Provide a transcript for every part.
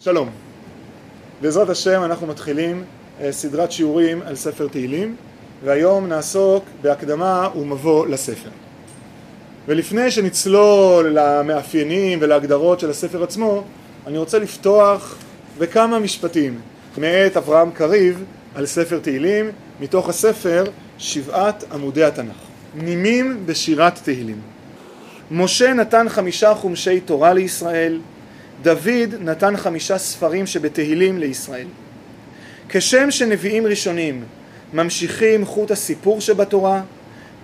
שלום, בעזרת השם אנחנו מתחילים סדרת שיעורים על ספר תהילים והיום נעסוק בהקדמה ומבוא לספר. ולפני שנצלול למאפיינים ולהגדרות של הספר עצמו, אני רוצה לפתוח בכמה משפטים מאת אברהם קריב על ספר תהילים מתוך הספר שבעת עמודי התנ"ך. נימים בשירת תהילים משה נתן חמישה חומשי תורה לישראל דוד נתן חמישה ספרים שבתהילים לישראל. כשם שנביאים ראשונים ממשיכים חוט הסיפור שבתורה,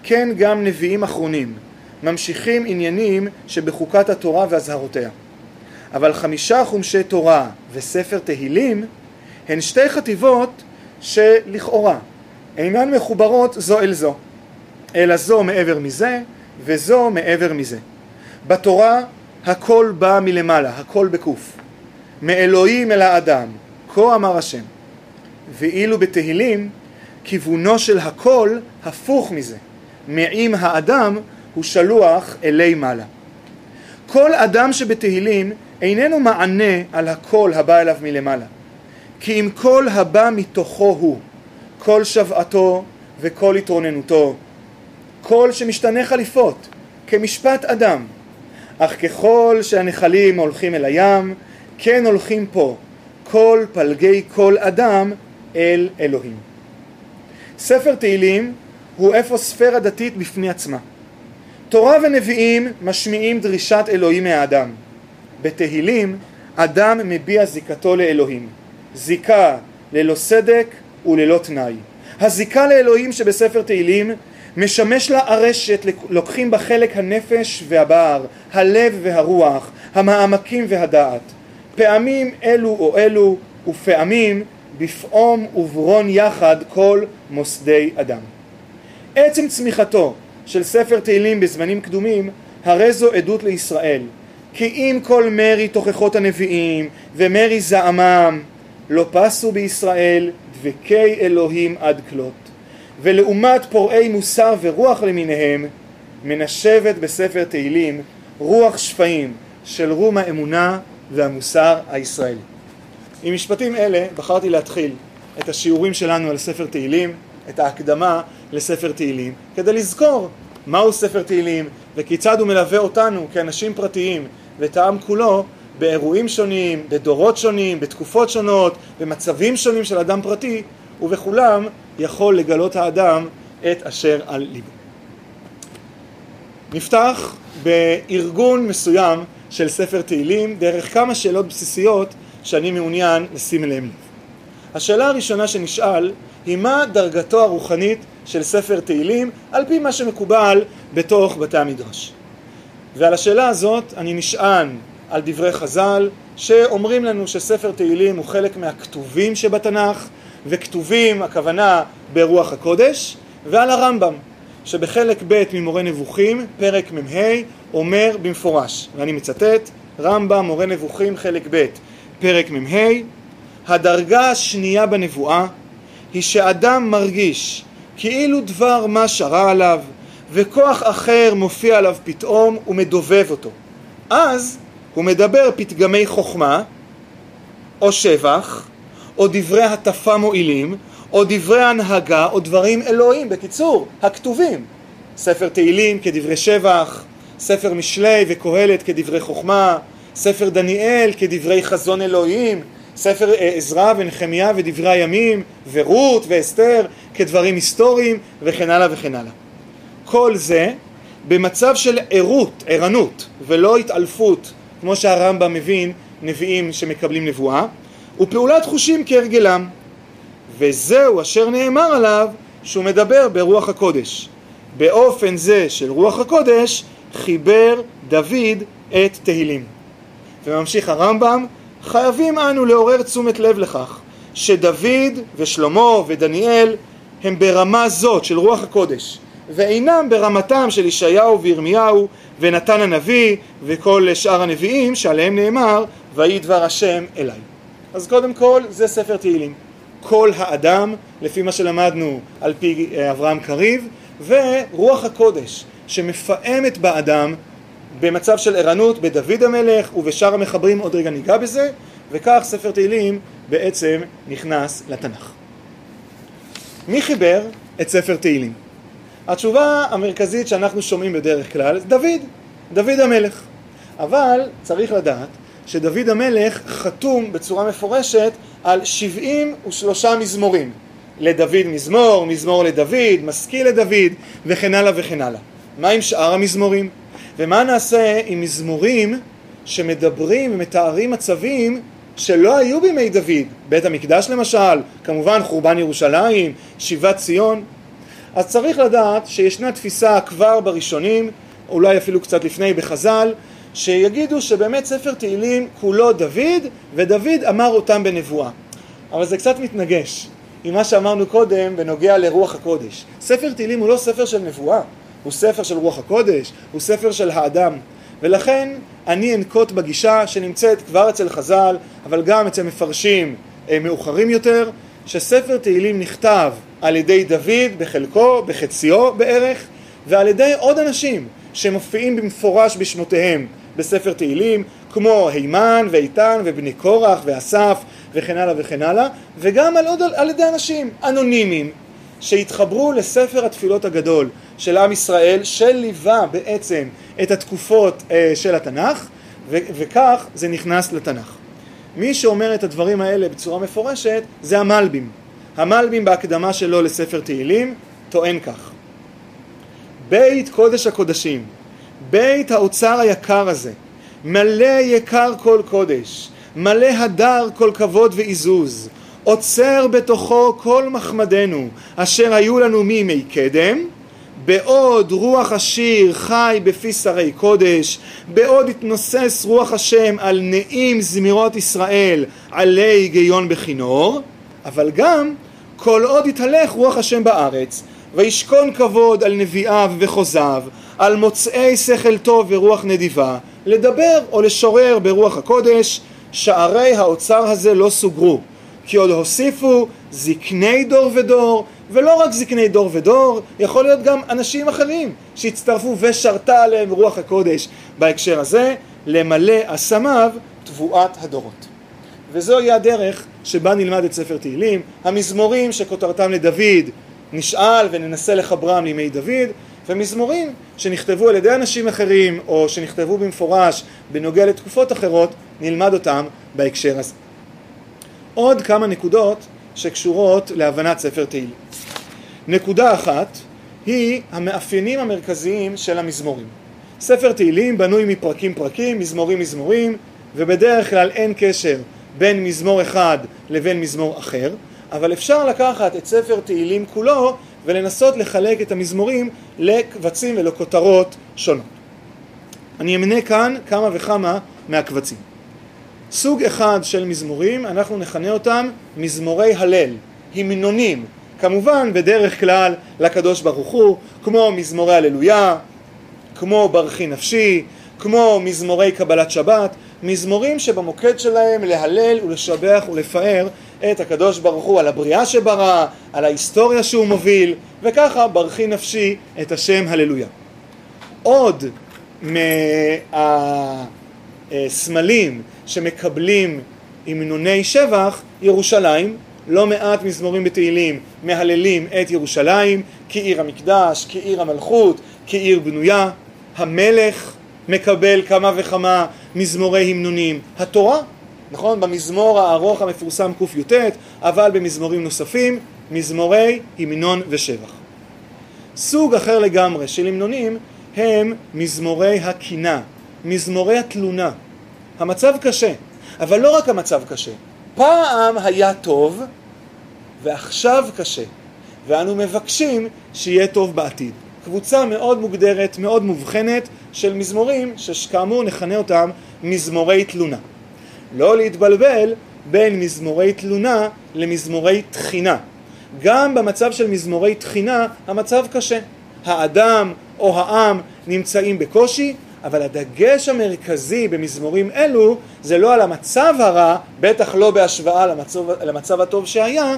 כן גם נביאים אחרונים ממשיכים עניינים שבחוקת התורה ואזהרותיה. אבל חמישה חומשי תורה וספר תהילים הן שתי חטיבות שלכאורה אינן מחוברות זו אל זו, אלא זו מעבר מזה וזו מעבר מזה. בתורה הכל בא מלמעלה, הכל בקוף. מאלוהים אל האדם, כה אמר השם. ואילו בתהילים, כיוונו של הכל הפוך מזה. מעם האדם הוא שלוח אלי מעלה. כל אדם שבתהילים איננו מענה על הכל הבא אליו מלמעלה. כי אם כל הבא מתוכו הוא, כל שוועתו וכל התרוננותו, כל שמשתנה חליפות, כמשפט אדם, אך ככל שהנחלים הולכים אל הים, כן הולכים פה כל פלגי כל אדם אל אלוהים. ספר תהילים הוא אפוספירה דתית בפני עצמה. תורה ונביאים משמיעים דרישת אלוהים מהאדם. בתהילים אדם מביע זיקתו לאלוהים. זיקה ללא סדק וללא תנאי. הזיקה לאלוהים שבספר תהילים משמש לה ארשת, לוקחים בה חלק הנפש והבער, הלב והרוח, המעמקים והדעת. פעמים אלו או אלו, ופעמים בפעום וברון יחד כל מוסדי אדם. עצם צמיחתו של ספר תהילים בזמנים קדומים, הרי זו עדות לישראל. כי אם כל מרי תוכחות הנביאים ומרי זעמם, לא פסו בישראל דבקי אלוהים עד כלות. ולעומת פורעי מוסר ורוח למיניהם מנשבת בספר תהילים רוח שפעים של רום האמונה והמוסר הישראלי. עם משפטים אלה בחרתי להתחיל את השיעורים שלנו על ספר תהילים, את ההקדמה לספר תהילים, כדי לזכור מהו ספר תהילים וכיצד הוא מלווה אותנו כאנשים פרטיים ואת העם כולו באירועים שונים, בדורות שונים, בתקופות שונות, במצבים שונים של אדם פרטי, ובכולם יכול לגלות האדם את אשר על ליבו. נפתח בארגון מסוים של ספר תהילים דרך כמה שאלות בסיסיות שאני מעוניין לשים אליהם לב. השאלה הראשונה שנשאל היא מה דרגתו הרוחנית של ספר תהילים על פי מה שמקובל בתוך בתי המדרש. ועל השאלה הזאת אני נשען על דברי חז"ל שאומרים לנו שספר תהילים הוא חלק מהכתובים שבתנ"ך וכתובים הכוונה ברוח הקודש ועל הרמב"ם שבחלק ב' ממורה נבוכים פרק מ"ה אומר במפורש ואני מצטט רמב"ם מורה נבוכים חלק ב' פרק מ"ה הדרגה השנייה בנבואה היא שאדם מרגיש כאילו דבר מה שרה עליו וכוח אחר מופיע עליו פתאום ומדובב אותו. אז הוא מדבר פתגמי חוכמה או שבח או דברי הטפה מועילים, או דברי הנהגה, או דברים אלוהים. בקיצור, הכתובים. ספר תהילים כדברי שבח, ספר משלי וקהלת כדברי חוכמה, ספר דניאל כדברי חזון אלוהים, ספר אה, עזרא ונחמיה ודברי הימים, ורות ואסתר כדברים היסטוריים, וכן הלאה וכן הלאה. כל זה במצב של ערות, ערנות, ולא התעלפות, כמו שהרמב"ם מבין נביאים שמקבלים נבואה, ופעולת חושים כהרגלם. וזהו אשר נאמר עליו שהוא מדבר ברוח הקודש. באופן זה של רוח הקודש חיבר דוד את תהילים. וממשיך הרמב"ם, חייבים אנו לעורר תשומת לב לכך שדוד ושלמה ודניאל הם ברמה זאת של רוח הקודש ואינם ברמתם של ישעיהו וירמיהו ונתן הנביא וכל שאר הנביאים שעליהם נאמר ויהי דבר השם אליי אז קודם כל זה ספר תהילים. כל האדם, לפי מה שלמדנו על פי אה, אברהם קריב, ורוח הקודש שמפעמת באדם במצב של ערנות בדוד המלך ובשאר המחברים, עוד רגע ניגע בזה, וכך ספר תהילים בעצם נכנס לתנ"ך. מי חיבר את ספר תהילים? התשובה המרכזית שאנחנו שומעים בדרך כלל דוד, דוד המלך. אבל צריך לדעת שדוד המלך חתום בצורה מפורשת על 73 מזמורים. לדוד מזמור, מזמור לדוד, משכיל לדוד וכן הלאה וכן הלאה. מה עם שאר המזמורים? ומה נעשה עם מזמורים שמדברים ומתארים מצבים שלא היו בימי דוד, בית המקדש למשל, כמובן חורבן ירושלים, שיבת ציון. אז צריך לדעת שישנה תפיסה כבר בראשונים, אולי אפילו קצת לפני בחז"ל, שיגידו שבאמת ספר תהילים כולו דוד, ודוד אמר אותם בנבואה. אבל זה קצת מתנגש עם מה שאמרנו קודם בנוגע לרוח הקודש. ספר תהילים הוא לא ספר של נבואה, הוא ספר של רוח הקודש, הוא ספר של האדם. ולכן אני אנקוט בגישה שנמצאת כבר אצל חז"ל, אבל גם אצל מפרשים אה, מאוחרים יותר, שספר תהילים נכתב על ידי דוד בחלקו, בחציו בערך, ועל ידי עוד אנשים שמופיעים במפורש בשמותיהם בספר תהילים, כמו הימן ואיתן ובני קורח ואסף וכן הלאה וכן הלאה, וגם על, עוד, על ידי אנשים אנונימיים שהתחברו לספר התפילות הגדול של עם ישראל, שליווה בעצם את התקופות אה, של התנ"ך, ו- וכך זה נכנס לתנ"ך. מי שאומר את הדברים האלה בצורה מפורשת זה המלבים. המלבים בהקדמה שלו לספר תהילים טוען כך: בית קודש הקודשים, בית האוצר היקר הזה, מלא יקר כל קודש, מלא הדר כל כבוד ועיזוז, עוצר בתוכו כל מחמדנו, אשר היו לנו מימי קדם, בעוד רוח השיר חי בפי שרי קודש, בעוד התנוסס רוח השם על נעים זמירות ישראל עלי היגיון בכינור, אבל גם כל עוד יתהלך רוח השם בארץ, וישכון כבוד על נביאיו וחוזיו, על מוצאי שכל טוב ורוח נדיבה, לדבר או לשורר ברוח הקודש, שערי האוצר הזה לא סוגרו, כי עוד הוסיפו זקני דור ודור, ולא רק זקני דור ודור, יכול להיות גם אנשים אחרים שהצטרפו ושרתה עליהם רוח הקודש. בהקשר הזה, למלא אסמיו תבואת הדורות. וזוהי הדרך שבה נלמד את ספר תהילים, המזמורים שכותרתם לדוד נשאל וננסה לחברם לימי דוד, ומזמורים שנכתבו על ידי אנשים אחרים או שנכתבו במפורש בנוגע לתקופות אחרות, נלמד אותם בהקשר הזה. עוד כמה נקודות שקשורות להבנת ספר תהילים. נקודה אחת היא המאפיינים המרכזיים של המזמורים. ספר תהילים בנוי מפרקים פרקים, מזמורים מזמורים, ובדרך כלל אין קשר בין מזמור אחד לבין מזמור אחר, אבל אפשר לקחת את ספר תהילים כולו ולנסות לחלק את המזמורים לקבצים ולכותרות שונות. אני אמנה כאן כמה וכמה מהקבצים. סוג אחד של מזמורים, אנחנו נכנה אותם מזמורי הלל, המנונים, כמובן בדרך כלל לקדוש ברוך הוא, כמו מזמורי הללויה, כמו ברכי נפשי, כמו מזמורי קבלת שבת, מזמורים שבמוקד שלהם להלל ולשבח ולפאר את הקדוש ברוך הוא על הבריאה שברא, על ההיסטוריה שהוא מוביל, וככה ברכי נפשי את השם הללויה. עוד מהסמלים שמקבלים המנוני שבח, ירושלים, לא מעט מזמורים בתהילים מהללים את ירושלים כעיר המקדש, כעיר המלכות, כעיר בנויה. המלך מקבל כמה וכמה מזמורי המנונים. התורה, נכון? במזמור הארוך המפורסם קי"ט, אבל במזמורים נוספים, מזמורי המנון ושבח. סוג אחר לגמרי של המנונים הם מזמורי הקינה, מזמורי התלונה. המצב קשה, אבל לא רק המצב קשה. פעם היה טוב ועכשיו קשה, ואנו מבקשים שיהיה טוב בעתיד. קבוצה מאוד מוגדרת, מאוד מובחנת של מזמורים שכאמור נכנה אותם מזמורי תלונה. לא להתבלבל בין מזמורי תלונה למזמורי תחינה. גם במצב של מזמורי תחינה המצב קשה. האדם או העם נמצאים בקושי, אבל הדגש המרכזי במזמורים אלו זה לא על המצב הרע, בטח לא בהשוואה למצב, למצב הטוב שהיה,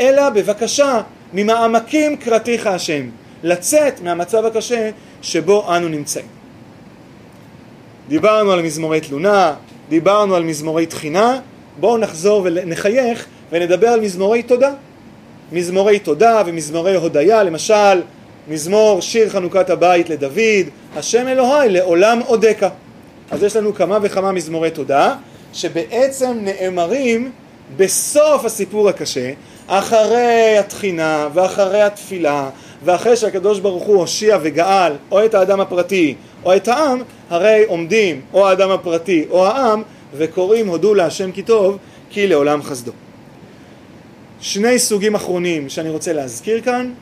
אלא בבקשה ממעמקים קראתיך השם, לצאת מהמצב הקשה שבו אנו נמצאים. דיברנו על מזמורי תלונה, דיברנו על מזמורי תחינה, בואו נחזור ונחייך ונדבר על מזמורי תודה. מזמורי תודה ומזמורי הודיה, למשל מזמור שיר חנוכת הבית לדוד, השם אלוהי לעולם אודקה. אז יש לנו כמה וכמה מזמורי תודה, שבעצם נאמרים בסוף הסיפור הקשה, אחרי התחינה ואחרי התפילה ואחרי שהקדוש ברוך הוא הושיע וגאל או את האדם הפרטי או את העם, הרי עומדים או האדם הפרטי או העם וקוראים הודו להשם כי טוב כי לעולם חסדו. שני סוגים אחרונים שאני רוצה להזכיר כאן,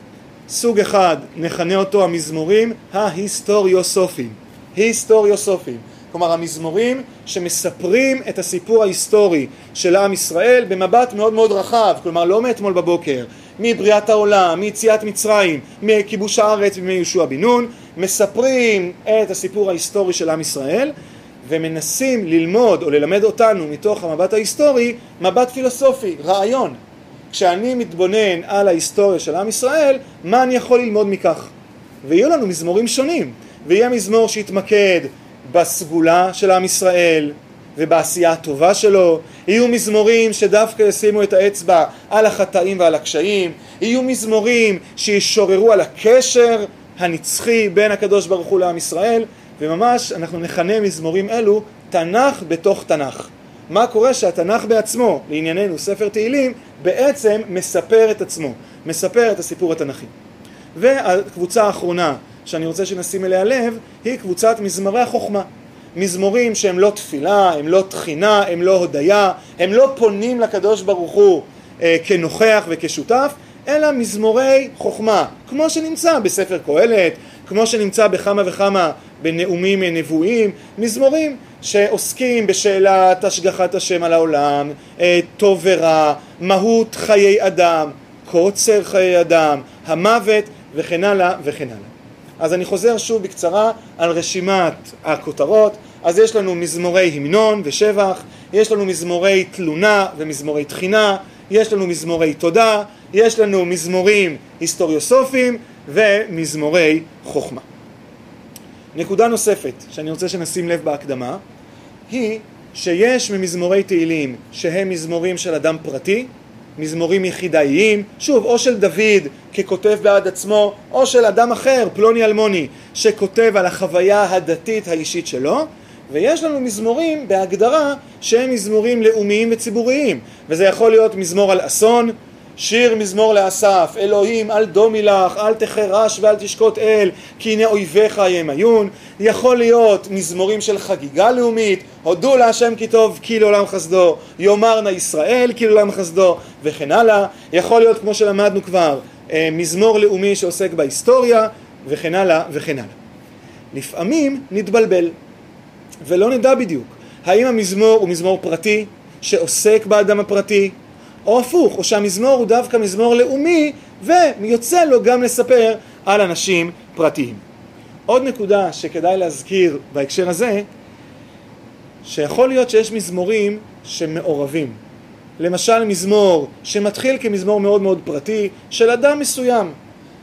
סוג אחד נכנה אותו המזמורים ההיסטוריוסופיים, היסטוריוסופיים, כלומר המזמורים שמספרים את הסיפור ההיסטורי של עם ישראל במבט מאוד מאוד רחב, כלומר לא מאתמול בבוקר, מבריאת העולם, מיציאת מצרים, מכיבוש הארץ ומיהושע בן נון, מספרים את הסיפור ההיסטורי של עם ישראל ומנסים ללמוד או ללמד אותנו מתוך המבט ההיסטורי מבט פילוסופי, רעיון. כשאני מתבונן על ההיסטוריה של עם ישראל, מה אני יכול ללמוד מכך? ויהיו לנו מזמורים שונים, ויהיה מזמור שיתמקד בסגולה של עם ישראל ובעשייה הטובה שלו, יהיו מזמורים שדווקא ישימו את האצבע על החטאים ועל הקשיים, יהיו מזמורים שישוררו על הקשר הנצחי בין הקדוש ברוך הוא לעם ישראל, וממש אנחנו נכנה מזמורים אלו תנ"ך בתוך תנ"ך. מה קורה שהתנ"ך בעצמו, לענייננו ספר תהילים, בעצם מספר את עצמו, מספר את הסיפור התנ"כי. והקבוצה האחרונה שאני רוצה שנשים אליה לב, היא קבוצת מזמרי החוכמה. מזמורים שהם לא תפילה, הם לא תחינה, הם לא הודיה, הם לא פונים לקדוש ברוך הוא אה, כנוכח וכשותף, אלא מזמורי חוכמה, כמו שנמצא בספר קהלת, כמו שנמצא בכמה וכמה בנאומים נבואיים, מזמורים שעוסקים בשאלת השגחת השם על העולם, אה, טוב ורע, מהות חיי אדם, קוצר חיי אדם, המוות וכן הלאה וכן הלאה. אז אני חוזר שוב בקצרה על רשימת הכותרות. אז יש לנו מזמורי המנון ושבח, יש לנו מזמורי תלונה ומזמורי תחינה, יש לנו מזמורי תודה, יש לנו מזמורים היסטוריוסופיים ומזמורי חוכמה. נקודה נוספת שאני רוצה שנשים לב בהקדמה היא שיש ממזמורי תהילים שהם מזמורים של אדם פרטי מזמורים יחידאיים, שוב, או של דוד ככותב בעד עצמו, או של אדם אחר, פלוני אלמוני, שכותב על החוויה הדתית האישית שלו, ויש לנו מזמורים בהגדרה שהם מזמורים לאומיים וציבוריים, וזה יכול להיות מזמור על אסון, שיר מזמור לאסף, אלוהים אל דומי לך, אל תחרש ואל תשקוט אל, כי הנה אויביך ימיון. יכול להיות מזמורים של חגיגה לאומית, הודו להשם כי טוב כי לעולם חסדו, יאמר נא ישראל כי לעולם חסדו, וכן הלאה. יכול להיות, כמו שלמדנו כבר, אה, מזמור לאומי שעוסק בהיסטוריה, וכן הלאה וכן הלאה. לפעמים נתבלבל, ולא נדע בדיוק האם המזמור הוא מזמור פרטי שעוסק באדם הפרטי, או הפוך, או שהמזמור הוא דווקא מזמור לאומי ויוצא לו גם לספר על אנשים פרטיים. עוד נקודה שכדאי להזכיר בהקשר הזה, שיכול להיות שיש מזמורים שמעורבים. למשל מזמור שמתחיל כמזמור מאוד מאוד פרטי של אדם מסוים.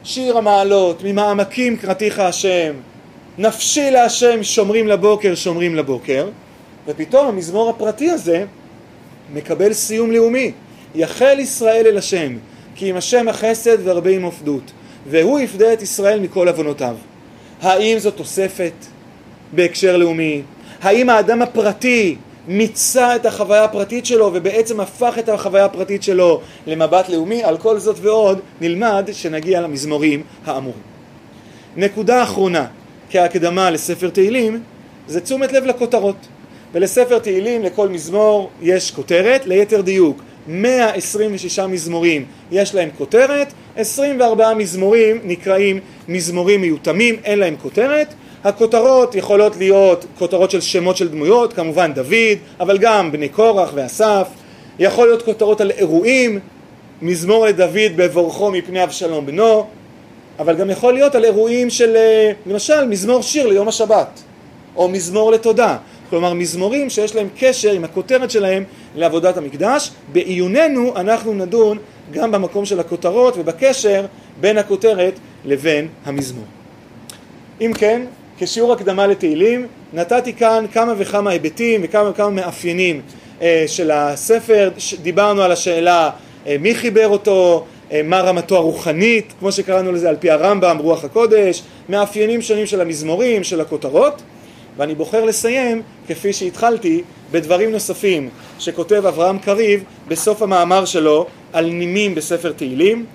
שיר המעלות, ממעמקים קראתיך השם, נפשי להשם שומרים לבוקר, שומרים לבוקר, ופתאום המזמור הפרטי הזה מקבל סיום לאומי. יחל ישראל אל השם, כי אם השם החסד והרבה עם עופדות, והוא יפדה את ישראל מכל עוונותיו. האם זו תוספת בהקשר לאומי? האם האדם הפרטי מיצה את החוויה הפרטית שלו ובעצם הפך את החוויה הפרטית שלו למבט לאומי? על כל זאת ועוד נלמד שנגיע למזמורים האמורים. נקודה אחרונה כהקדמה לספר תהילים זה תשומת לב לכותרות. ולספר תהילים לכל מזמור יש כותרת, ליתר דיוק 126 מזמורים יש להם כותרת, 24 מזמורים נקראים מזמורים מיותמים, אין להם כותרת. הכותרות יכולות להיות כותרות של שמות של דמויות, כמובן דוד, אבל גם בני קורח ואסף. יכול להיות כותרות על אירועים, מזמור לדוד בבורכו מפני אבשלום בנו, אבל גם יכול להיות על אירועים של אה, למשל מזמור שיר ליום השבת, או מזמור לתודה. כלומר מזמורים שיש להם קשר עם הכותרת שלהם לעבודת המקדש. בעיוננו אנחנו נדון גם במקום של הכותרות ובקשר בין הכותרת לבין המזמור. אם כן, כשיעור הקדמה לתהילים, נתתי כאן כמה וכמה היבטים וכמה וכמה מאפיינים אה, של הספר, דיברנו על השאלה אה, מי חיבר אותו, אה, מה רמתו הרוחנית, כמו שקראנו לזה על פי הרמב"ם, רוח הקודש, מאפיינים שונים של המזמורים, של הכותרות, ואני בוחר לסיים, כפי שהתחלתי, בדברים נוספים שכותב אברהם קריב בסוף המאמר שלו על נימים בספר תהילים,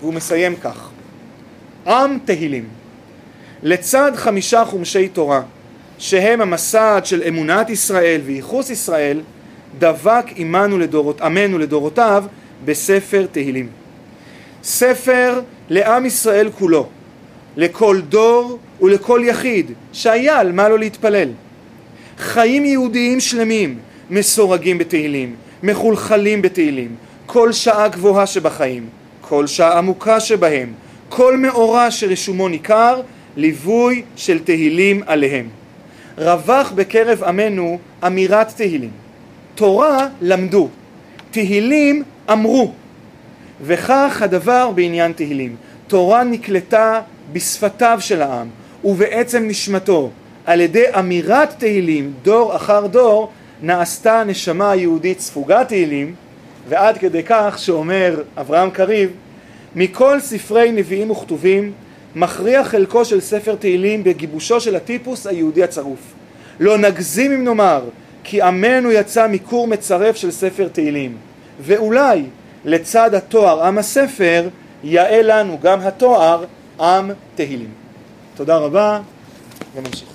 והוא מסיים כך: עם תהילים. לצד חמישה חומשי תורה שהם המסד של אמונת ישראל וייחוס ישראל דבק עמנו לדורות, עמנו לדורותיו בספר תהילים. ספר לעם ישראל כולו, לכל דור ולכל יחיד שהיה על מה לו להתפלל. חיים יהודיים שלמים מסורגים בתהילים, מחולחלים בתהילים, כל שעה גבוהה שבחיים, כל שעה עמוקה שבהם, כל מאורע שרישומו ניכר, ליווי של תהילים עליהם. רווח בקרב עמנו אמירת תהילים. תורה למדו, תהילים אמרו. וכך הדבר בעניין תהילים. תורה נקלטה בשפתיו של העם ובעצם נשמתו. על ידי אמירת תהילים, דור אחר דור, נעשתה הנשמה היהודית ספוגת תהילים, ועד כדי כך שאומר אברהם קריב, מכל ספרי נביאים וכתובים מכריע חלקו של ספר תהילים בגיבושו של הטיפוס היהודי הצרוף. לא נגזים אם נאמר כי עמנו יצא מכור מצרף של ספר תהילים, ואולי לצד התואר עם הספר יאה לנו גם התואר עם תהילים. תודה רבה ונמשיך.